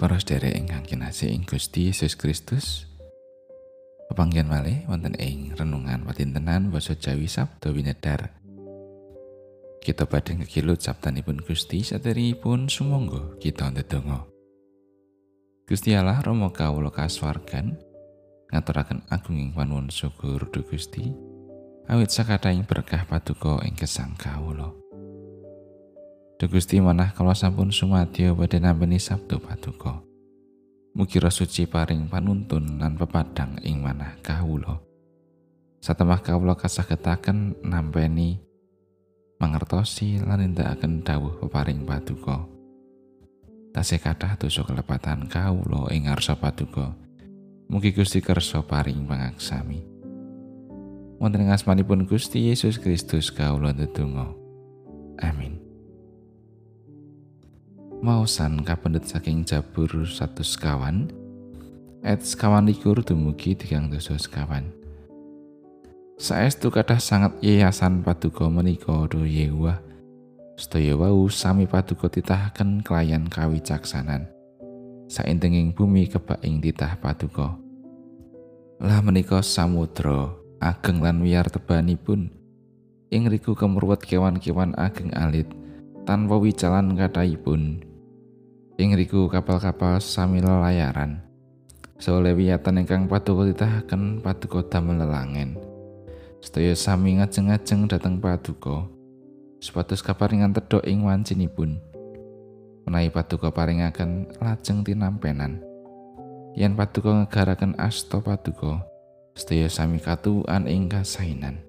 Para sedherek ingkang kinasih ing Gusti Yesus Kristus. Pepanggihan malih wonten ing renungan patintenan basa Jawi Sabda Winedar. Kita badhe ngekilut sabdanipun Gusti saderengipun sumangga kita ndedonga. Gusti Allah Rama kawula kasuwargan ngaturaken agunging panuwun syukur dhumateng Gusti awit sakathahing berkah paduka ing gesang kawula. Duh Gusti manah kala sampun sumadyo badhe nampi sabdo paduka. Mugi suci paring panuntun lan pepadang ing manah kawula. Satemah kawula kasagetaken nampeni mangertosi lan nindakaken dawuh peparing paduka. Tasih kathah dosa kelepatan kawula ing ngarsa paduka. Mugi Gusti kersa paring pangaksami. Wonten ing asmanipun Gusti Yesus Kristus kawula ndedonga. Amin. Mausan kapendet saking Jabur satu sekawan? Ayat sekawan likur dumugi tigang dosa sekawan. Saestu kathah sangat yayasan paduka menika do Yehuwa sedaya wau sami paduka titahaken kelayan kawicaksanan. Saintenging bumi kebak ing titah paduka. Lah menika samudra ageng lan wiyar tebanipun. Ing riku kemruwet kewan-kewan ageng alit tanpa wicalan kathahipun Ing riku kapal-kapal sami lelayaran. Sole wiyatan ingkang paduka titahaken paduka damel lelangen. Sedaya sami ngajeng-ajeng dhateng paduka. Supados kaparingan tedhok ing wancinipun. Menawi paduka paringaken lajeng tinampenan. Yen paduka ngegaraken asta paduka, sedaya sami katuan ing kasainan.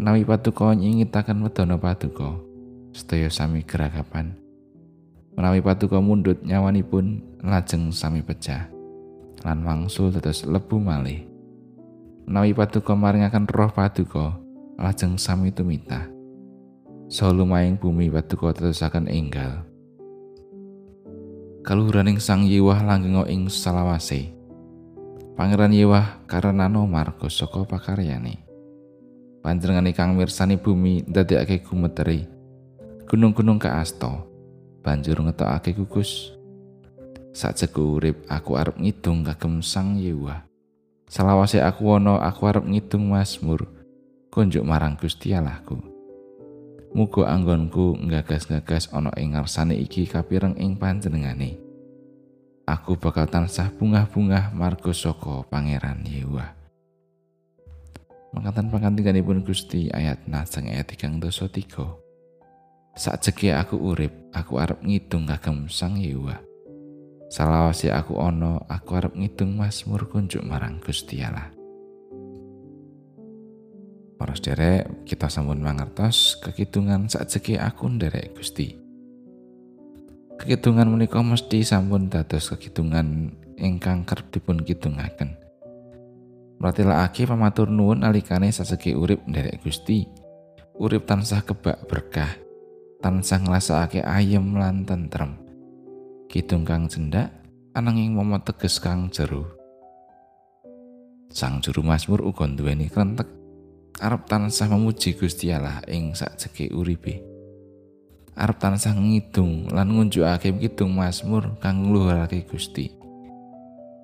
Menawi paduka nyingitaken wedana paduka, sedaya sami gerakapan. Menawi paduka mundut nyawanipun lajeng sami pecah lan wangsul dados lebu malih. Menawi paduka maringaken roh paduka lajeng sami tumita salumaing bumi paduka tetesaken enggal. Kaluhuraning sang yiwah langgeng ing salawase Pangeran Yewah karena marga saka pakaryane panjenengan ingkang mirsani bumi ndadekake gumeteri gunung-gunung kaasta banjur ngetokake kukus. Sajeku urip aku arep ngidung kagem Sang Yewa. Salawase aku ana aku arep ngidung Mazmur kunjuk marang Gusti Allahku. Muga anggonku ngagas-ngagas ana ing ngarsane iki kapireng ing panjenengane. Aku bakal tansah bungah-bungah marga saka Pangeran Yewa. Mangkatan pangantikanipun Gusti ayat nasang ayat 3 dosa 3. Sakjeke aku urip, aku arep ngidung kagem Sang Yewa. Salawase aku ana, aku arep ngidung Mazmur kunjuk marang Gusti Allah. Para sederek, kita sampun mangertos kekidungan sakjeke aku nderek Gusti. Kekidungan menika mesti sampun dados kekidungan ingkang kerep dipun kidungaken. Mratilakake pamatur nuwun alikane saseki urip nderek Gusti. Urip tansah kebak berkah tansah ngrasakake ayem lan tentrem. Kidung kang cendak ananging momo teges kang jero. Sang juru Mazmur uga duweni krentek arep tansah memuji Gusti Allah ing sakjeke uripe. Arep tansah ngidung lan ngunjukake kidung Mazmur kang ngluhurake Gusti.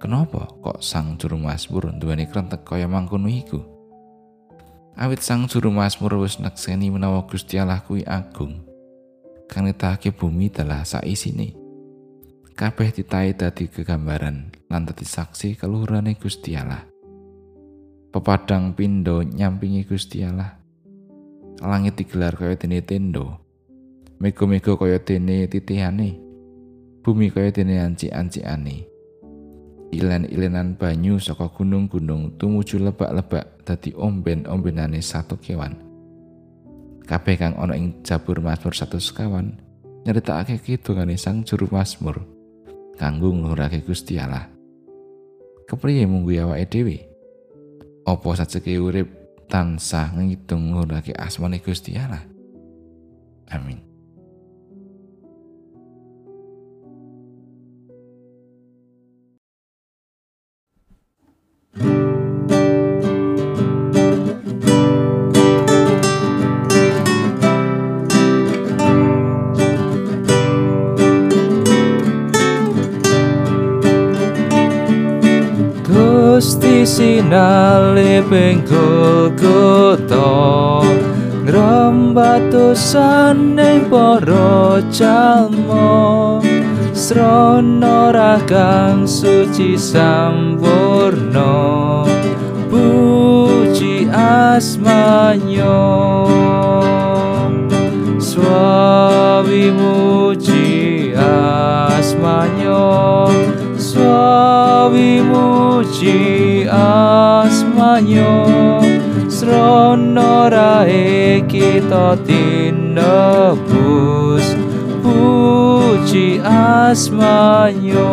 Kenapa kok sang juru Mazmur duweni krentek kaya mangkono iku? Awit sang juru Mazmur wis nekseni menawa Gusti Allah kuwi agung. Kang nitahake bumi dalah saisine. Kabeh titahe dadi kegambaran lan dadi saksi kaluhurane Gusti Allah. Pepadang pindo nyampingi Gusti Allah. Langit digelar kaya dene tendo. Mego-mego kaya dene titihane. Bumi kaya dene anci-ancikane. Ilen-ilenan banyu saka gunung-gunung tumuju lebak-lebak dadi omben-ombenane satu kewan. Kabeh kang ana ing Jabur Mazmur 100 kawan nyeritakake kidungane sang juru Mazmur kanggo ngluhurake Gusti Allah. Kepriye munggu awake dhewe? Apa sajeke urip tansah ngitung ngluhurake asmane Gusti Allah? Amin. Sinale penggol kota Ngrembatusan ning para jalma Srana ragang suci sampurna. Puji asmanyo Swawi asmanyo Srono rae kita tinebus Puji asmanyo